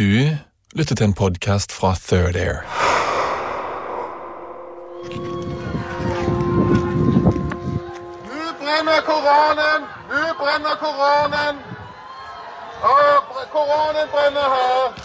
Du lytter til en podkast fra Third Air. Nå brenner Koranen! Nå brenner Koranen! Ja, Koranen brenner her!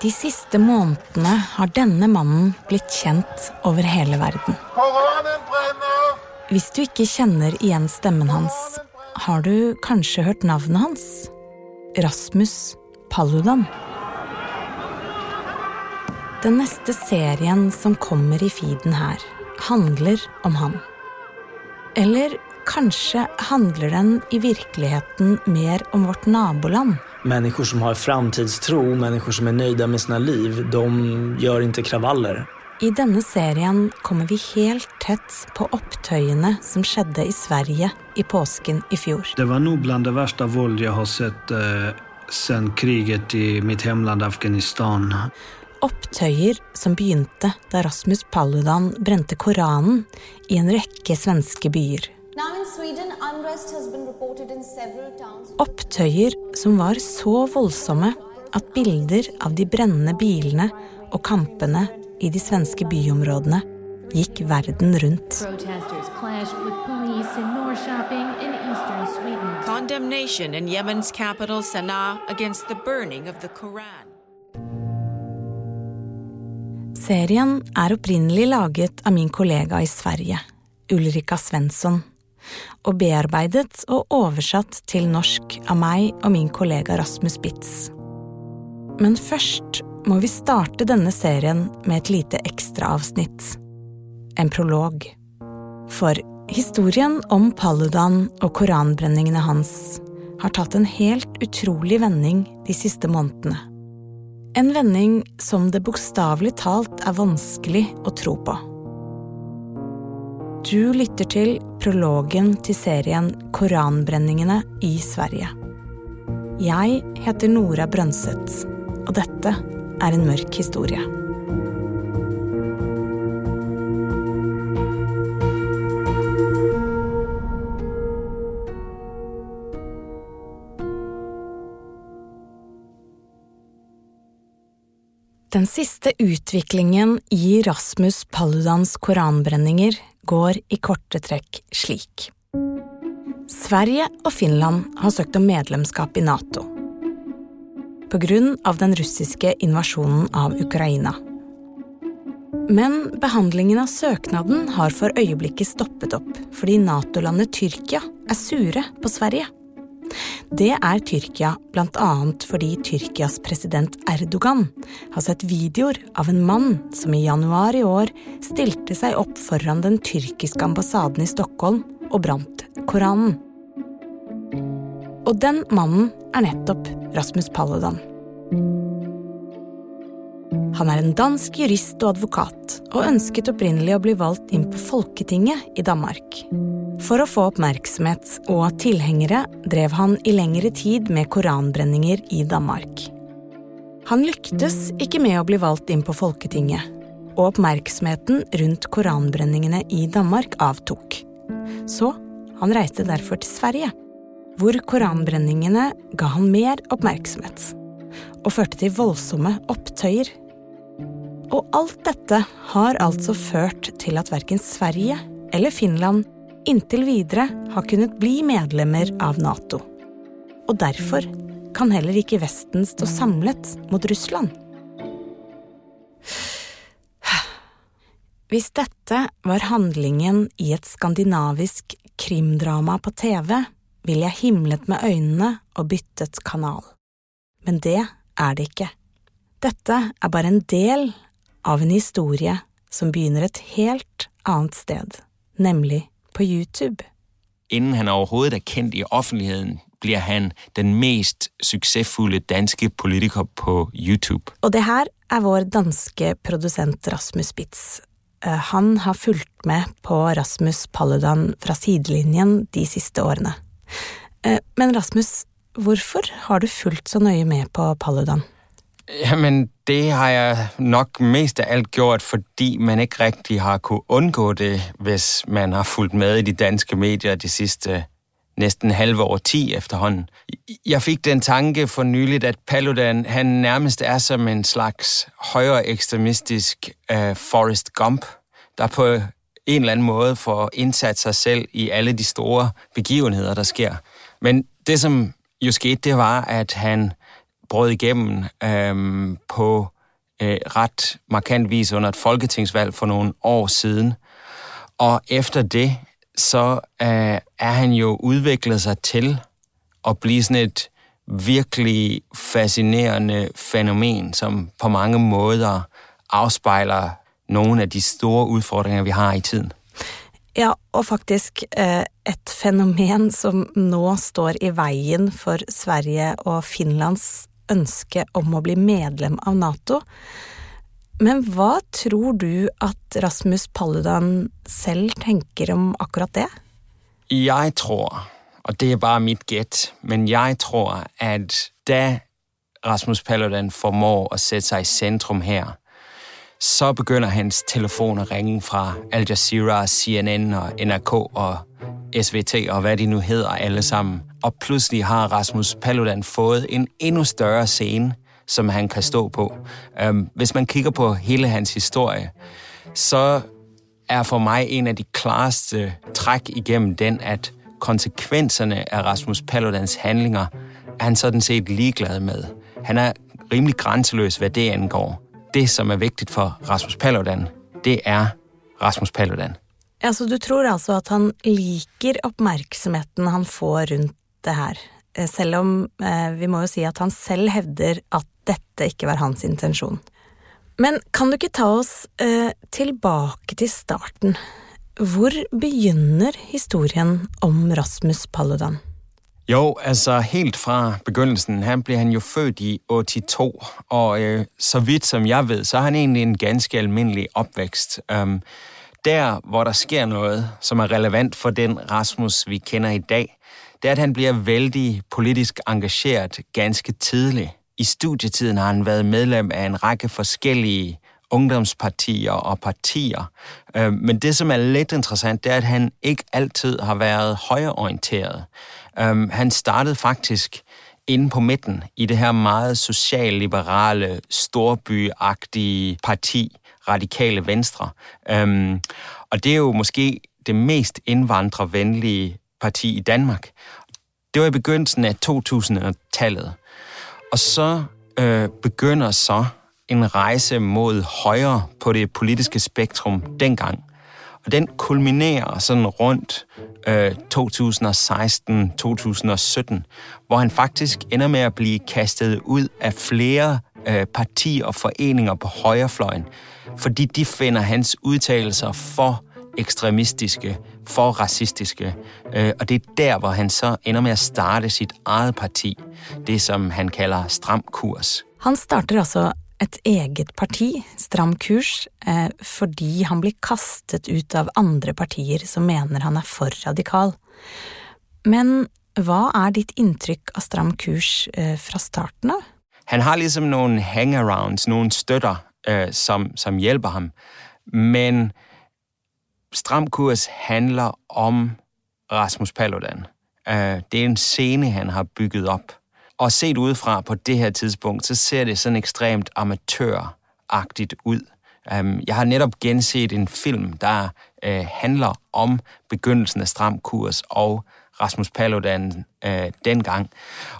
De siste månedene har denne mannen blitt kjent over hele verden. Koranen brenner! Hvis du ikke kjenner igjen stemmen hans, har du kanskje hørt navnet hans? Rasmus Paludan. Den neste serien som kommer i feeden her, handler om han. Eller kanskje handler den i virkeligheten mer om vårt naboland? Mennesker som har framtidstro, mennesker som er nøyde med sine liv, de gjør ikke kravaller. I denne serien kommer vi helt tett på opptøyene som skjedde i Sverige i påsken i fjor. Det var nå blant det verste vold jeg har sett eh, sen kriget i mitt hemland Afghanistan. Opptøyer som begynte da Rasmus Paludan brente Koranen i en rekke svenske byer. Opptøyer som var så voldsomme at bilder av de brennende bilene og kampene i de svenske byområdene gikk verden rundt. Protesters clashed with police in Norrköping in eastern Sweden. Condemnation in Yemen's capital Sana'a against the burning of the Quran. Serien er opprinnelig laget av min kollega i Sverige, Ulrika Svensson, og bearbeidet og oversatt til norsk av meg og min kollega Rasmus Bitz. Men først må vi starte denne serien med et lite ekstraavsnitt. En prolog. For historien om Paludan og koranbrenningene hans har tatt en helt utrolig vending de siste månedene. En vending som det bokstavelig talt er vanskelig å tro på. Du lytter til prologen til serien Koranbrenningene i Sverige. Jeg heter Nora Brønseth, og dette er en mørk historie. Siste utviklingen i Rasmus Paludans koranbrenninger går i korte trekk slik. Sverige og Finland har søkt om medlemskap i Nato. På grunn av den russiske invasjonen av Ukraina. Men behandlingen av søknaden har for øyeblikket stoppet opp fordi Nato-landet Tyrkia er sure på Sverige. Det er Tyrkia annet fordi Tyrkias president Erdogan har sett videoer av en mann som i januar i år stilte seg opp foran den tyrkiske ambassaden i Stockholm og brant Koranen. Og den mannen er nettopp Rasmus Paludan. Han er en dansk jurist og advokat, og ønsket opprinnelig å bli valgt inn på Folketinget i Danmark. For å få oppmerksomhet og tilhengere drev han i lengre tid med koranbrenninger i Danmark. Han lyktes ikke med å bli valgt inn på Folketinget, og oppmerksomheten rundt koranbrenningene i Danmark avtok. Så han reiste derfor til Sverige, hvor koranbrenningene ga han mer oppmerksomhet, og førte til voldsomme opptøyer. Og alt dette har altså ført til at verken Sverige eller Finland inntil videre har kunnet bli medlemmer av Nato. og derfor kan heller ikke Vesten stå samlet mot Russland. Hvis dette var handlingen i et skandinavisk krimdrama på TV, ville jeg himlet med øynene og byttet kanal. Men det er det ikke. Dette er bare en del av en historie som begynner et helt annet sted, nemlig på YouTube. Inden han overhovedet er kendt i offentligheden, blir han den mest suksessfulle danske politiker på YouTube. Og det her er vår danske produsent Rasmus Spitz. Eh, Han har fulgt med på Rasmus Paludan fra sidelinjen de siste årene. Eh, Men Rasmus, hvorfor har du fulgt så nøye med på Paludan? Jamen, det har jeg nok mest af alt gjort, fordi man ikke rigtig har kunne undgå det, hvis man har fulgt med i de danske medier de sidste næsten halve år ti efterhånden. Jeg fik den tanke for nyligt, at Paludan han nærmest er som en slags højere ekstremistisk uh, Forrest Gump, der på en eller anden måde får indsat sig selv i alle de store begivenheder, der sker. Men det, som jo skete, det var, at han brød igennem øh, på øh, ret markant vis under et folketingsvalg for nogle år siden. Og efter det, så øh, er han jo udviklet sig til at blive sådan et virkelig fascinerende fænomen, som på mange måder afspejler nogle af de store udfordringer, vi har i tiden. Ja, og faktisk eh, et fenomen som nå står i veien for Sverige og Finlands ønske om å bli medlem av NATO. Men hva tror du at Rasmus Paludan selv tenker om akkurat det? Jeg tror, og det er bare mitt gett, men jeg tror, at da Rasmus Paludan formår å sette seg i sentrum her, så begynder hans telefon å ringe fra Al Jazeera, CNN og NRK og SVT og hva de nå hedder alle sammen. Og pludselig har Rasmus Paludan fået en endnu større scene, som han kan stå på. Hvis man kigger på hele hans historie, så er for mig en af de klareste træk igennem den, at konsekvenserne af Rasmus Paludans handlinger er han sådan set ligeglad med. Han er rimelig grænseløs, hvad det angår. Det, som er vigtigt for Rasmus Paludan, det er Rasmus Paludan. Altså, du tror altså at han liker oppmerksomheten han får rundt det her, Eh, selv om eh, vi må jo si at han selv hevder at dette ikke var hans intensjon. Men kan du ikke ta oss eh, tilbake til starten? Hvor begynner historien om Rasmus Paludan? Jo, altså helt fra begyndelsen, han ble han jo født i 82, og øh, så vidt som jeg vet, så er han egentlig en ganske almindelig oppvekst. Um, der, hvor der skjer noe som er relevant for den Rasmus, vi kjenner i dag, det er, at han bliver vældig politisk engageret ganske tidlig. I studietiden har han været medlem af en række forskellige ungdomspartier og partier. Øh, Men det, som er lidt interessant, det er, at han ikke altid har været højreorienteret. Øh, Han startede faktisk inde på midten i det her meget socialliberale, storbyagtige parti, Radikale Venstre. Og det er jo måske det mest indvandrervenlige parti i Danmark. Det var i begyndelsen af 2000-tallet. Og så øh, begynder så en rejse mod højre på det politiske spektrum dengang. Og den kulminerer sådan rundt øh, 2016-2017, hvor han faktisk ender med at blive kastet ud af flere øh, partier og foreninger på højrefløjen, fordi de finder hans udtalelser for ekstremistiske, for racistiske. Øh, og det er der, hvor han så ender med å starte sitt eget parti, det som han kaller Stram Kurs. Han starter altså et eget parti, Stram Kurs, eh, fordi han blir kastet ut av andre partier som mener han er for radikal. Men hva er ditt inntrykk av Stram Kurs eh, fra starten av? Han har liksom noen hangarounds, noen støtter, øh, som, som hjelper ham. Men Stram Kurs handler om Rasmus Paludan. Øh, det er en scene, han har bygget op. Og set udefra på det her tidspunkt, så ser det sådan ekstremt amatøragtigt ud. Jeg har netop genset en film, der uh, handler om begyndelsen af Stram Kurs og Rasmus Paludan øh, dengang.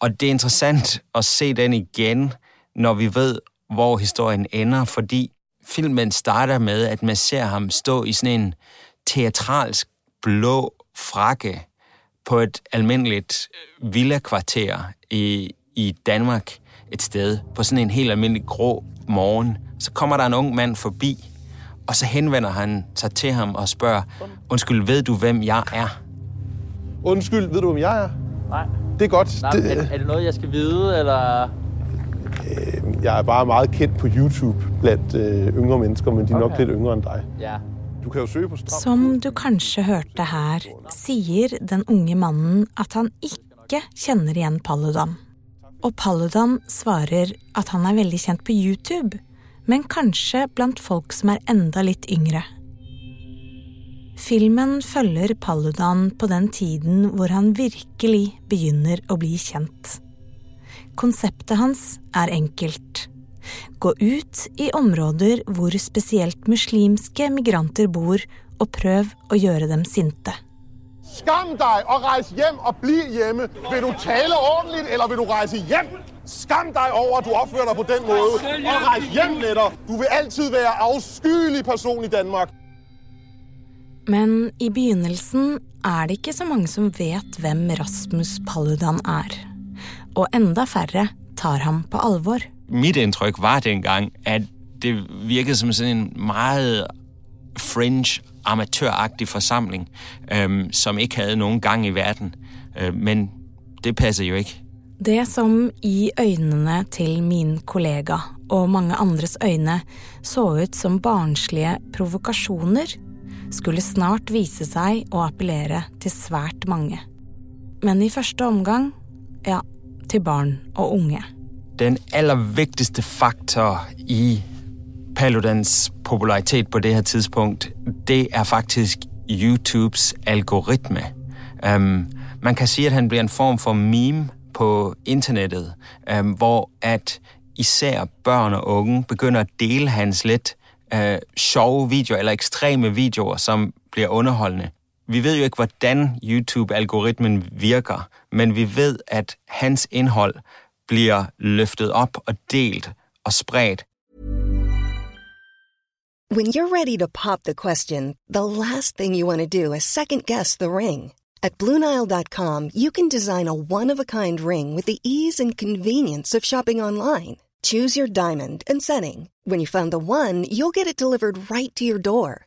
Og det er interessant at se den igen, når vi ved, hvor historien ender, fordi filmen starter med, at man ser ham stå i sådan en teatralsk blå frakke på et almindeligt villakvarter i, i Danmark et sted, på sådan en helt almindelig grå morgen. Så kommer der en ung mand forbi, og så henvender han sig til ham og spørger, undskyld, ved du, hvem jeg er? Undskyld, ved du, hvem jeg er? Nej. Det er godt. Nej, det, er, er det noget, jeg skal vide, eller? Øh, jeg er bare meget kendt på YouTube blandt øh, yngre mennesker, men de er okay. nok lidt yngre end dig. Ja. Du kan jo søge på Stram. Som du kanskje hørte her, sier den unge mannen at han ikke kjenner igjen Paludan. Og Paludan svarer at han er veldig kjent på YouTube, men kanskje blant folk som er enda litt yngre. Filmen følger Paludan på den tiden hvor han virkelig begynner å bli kjent. Konseptet hans er enkelt. Gå ut i områder hvor spesielt muslimske migranter bor, og prøv å gjøre dem sinte. Skam deg og reis hjem og bli hjemme. Vil du tale ordentlig, eller vil du reise hjem? Skam deg over, at du oppfører deg på den måten. Og reis hjem deg. Du vil alltid være avskyelig person i Danmark. Men i begynnelsen er det ikke så mange som vet hvem Rasmus Paludan er. Og enda færre tar ham på alvor. Mitt inntrykk var den gang at det virket som en meget fringe, amatøraktig forsamling, øhm, som ikke hadde noen gang i verden. Øh, men det passer jo ikke. Det som i øynene til min kollega og mange andres øyne så ut som barnslige provokasjoner, skulle snart vise seg å appellere til svært mange. Men i første omgang, ja, til barn og unge. Den aller viktigste faktor i Paludans popularitet på det her tidspunkt, det er faktisk YouTubes algoritme. Um, man kan si at han blir en form for meme på internettet, um, hvor at især børn og unge begynner å dele hans litt uh, sjove videoer eller ekstreme videoer, som blir underholdende. Vi ved jo ikke, hvordan YouTube-algoritmen virker, men vi ved, at hans indhold bliver løftet op og delt og spredt. When you're ready to pop the question, the last thing you want to do is second guess the ring. At Bluenile.com, you can design a one-of-a-kind ring with the ease and convenience of shopping online. Choose your diamond and setting. When you find the one, you'll get it delivered right to your door.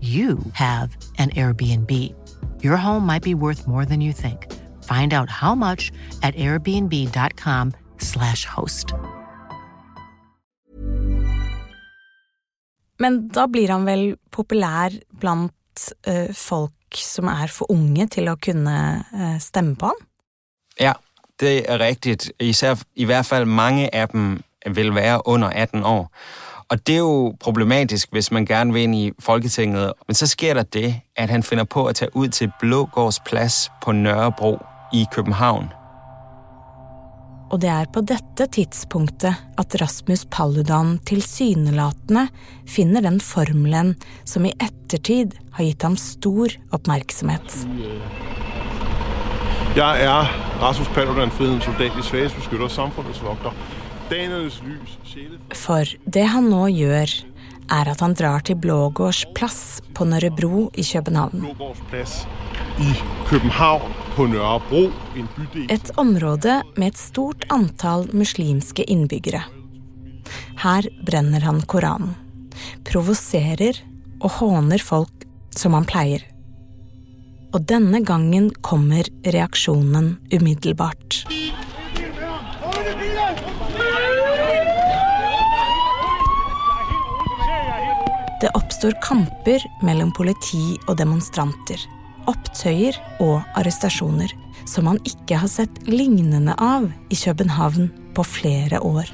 you have an Airbnb. Your home might be worth more than you think. Find out how much at airbnb.com/slash host. Men da blir han vel populær blant uh, folk som er for unge til å kunne uh, stemme på han? Ja, det er riktig. Især, I hvert fall mange av dem vil være under 18 år. Og det er jo problematisk, hvis man gerne vil ind i Folketinget. Men så sker der det, at han finder på at tage ud til Blågårds Plads på Nørrebro i København. Og det er på dette tidspunktet at Rasmus Paludan tilsynelatende finner den formelen som i ettertid har gitt ham stor oppmerksomhet. Jeg er Rasmus Paludan, frihedens soldat, de svages beskytter, samfundets vogter. For det han nå gjør, er at han drar til Blågårds plass på Nørrebro i København. I København på Nørrebro, en bydel... Et område med et stort antall muslimske innbyggere. Her brenner han Koranen, provoserer og håner folk som han pleier. Og denne gangen kommer reaksjonen umiddelbart. Det oppstår kamper mellom politi og demonstranter. Opptøyer og arrestasjoner som man ikke har sett lignende av i København på flere år.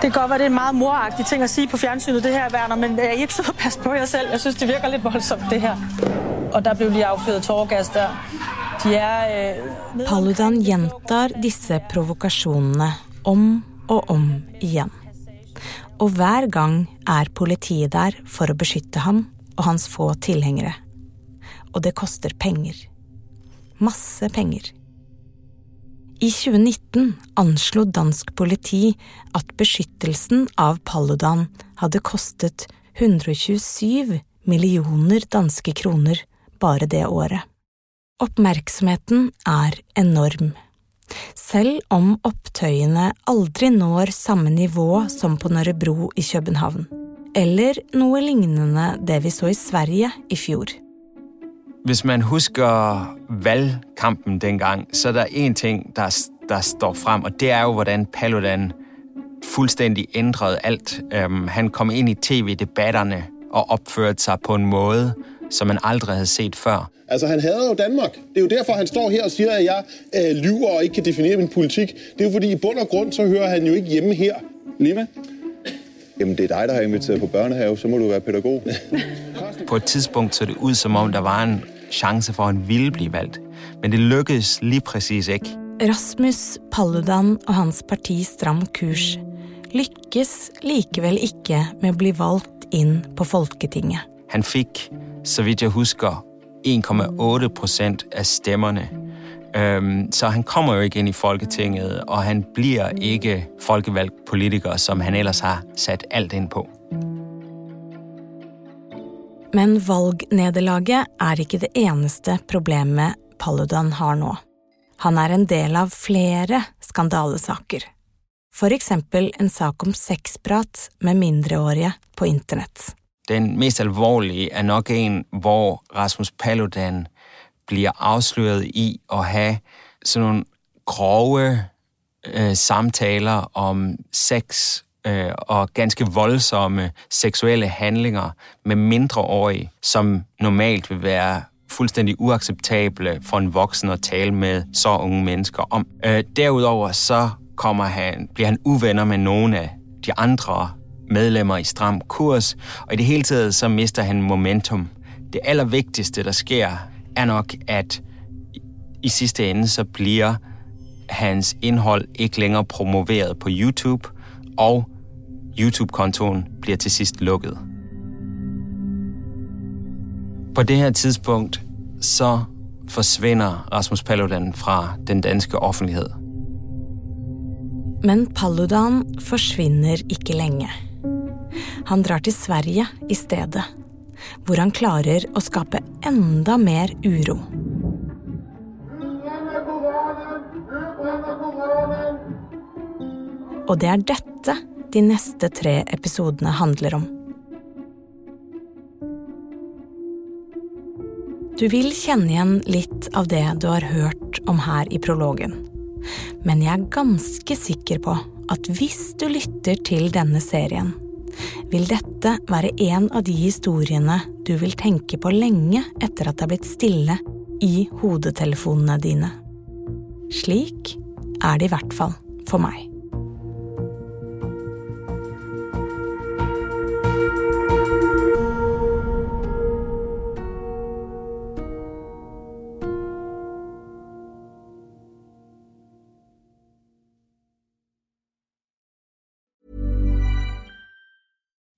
Det kan godt være, det er en meget moragtig ting å si på fjernsynet, det her, Werner, men jeg er ikke så pass på meg selv? Jeg synes, det virker litt voldsomt, det her. Og der ble lige affyret tåregass der. De er... eh... Paludan gjentar disse provokasjonene om og om igjen. Og hver gang er politiet der for å beskytte ham og hans få tilhengere. Og det koster penger. Masse penger. I 2019 anslo dansk politi at beskyttelsen av Paludan hadde kostet 127 millioner danske kroner bare det året. Oppmerksomheten er enorm. Selv om opptøyene aldri når samme nivå som på Nørrebro i København, eller noe lignende det vi så i Sverige i fjor. Hvis man husker valgkampen den gang, så er det én ting, der, der står frem, og det er jo, hvordan Paludan fullstendig endret alt. Han kom inn i tv-debatterne og oppførte seg på en måde, som man aldrig havde set før. Altså, han hader jo Danmark. Det er jo derfor, han står her og siger, at jeg øh, lyver og ikke kan definere min politik. Det er jo fordi, i bund og grund, så hører han jo ikke hjemme her. Lima? Jamen, det er dig, der har inviteret på børnehave, så må du være pædagog. På et tidspunkt så det ud, som om der var en chance for, at han ville blive valgt. Men det lykkedes lige præcis ikke. Rasmus Paludan og hans parti Stram kurs lykkes likevel ikke med å bli valgt inn på Folketinget. Han fik, så vidt jeg husker, 1,8 procent af stemmerne. Øhm, så han kommer jo ikke ind i Folketinget, og han bliver ikke folkevalgt politiker, som han ellers har sat alt ind på. Men valgnederlaget er ikke det eneste problemet Paludan har nå. Han er en del av flere skandalesaker. For eksempel en sak om sexprat med mindreårige på internett. Den mest alvorlige er nok en, hvor Rasmus Paludan bliver afsløret i have sådan nogle grove øh, samtaler om sex øh, og ganske voldsomme seksuelle handlinger med mindreårige, som normalt vil være fuldstændig uacceptable for en voksen at tale med så unge mennesker om. Øh, derudover så han, bliver han uvenner med nogle af de andre medlemmer i Stram Kurs, og i det hele taget så mister han momentum. Det allervigtigste, der sker, er nok, at i sidste ende så bliver hans indhold ikke længere promoveret på YouTube, og YouTube-kontoen bliver til sidst lukket. På det her tidspunkt så forsvinder Rasmus Paludan fra den danske offentlighed. Men Paludan forsvinner ikke lenge. Han drar til Sverige i stedet, hvor han klarer å skape enda mer uro. Og det er dette de neste tre episodene handler om. Du vil kjenne igjen litt av det du har hørt om her i prologen. Men jeg er ganske sikker på at hvis du lytter til denne serien, vil dette være en av de historiene du vil tenke på lenge etter at det er blitt stille i hodetelefonene dine. Slik er det i hvert fall for meg.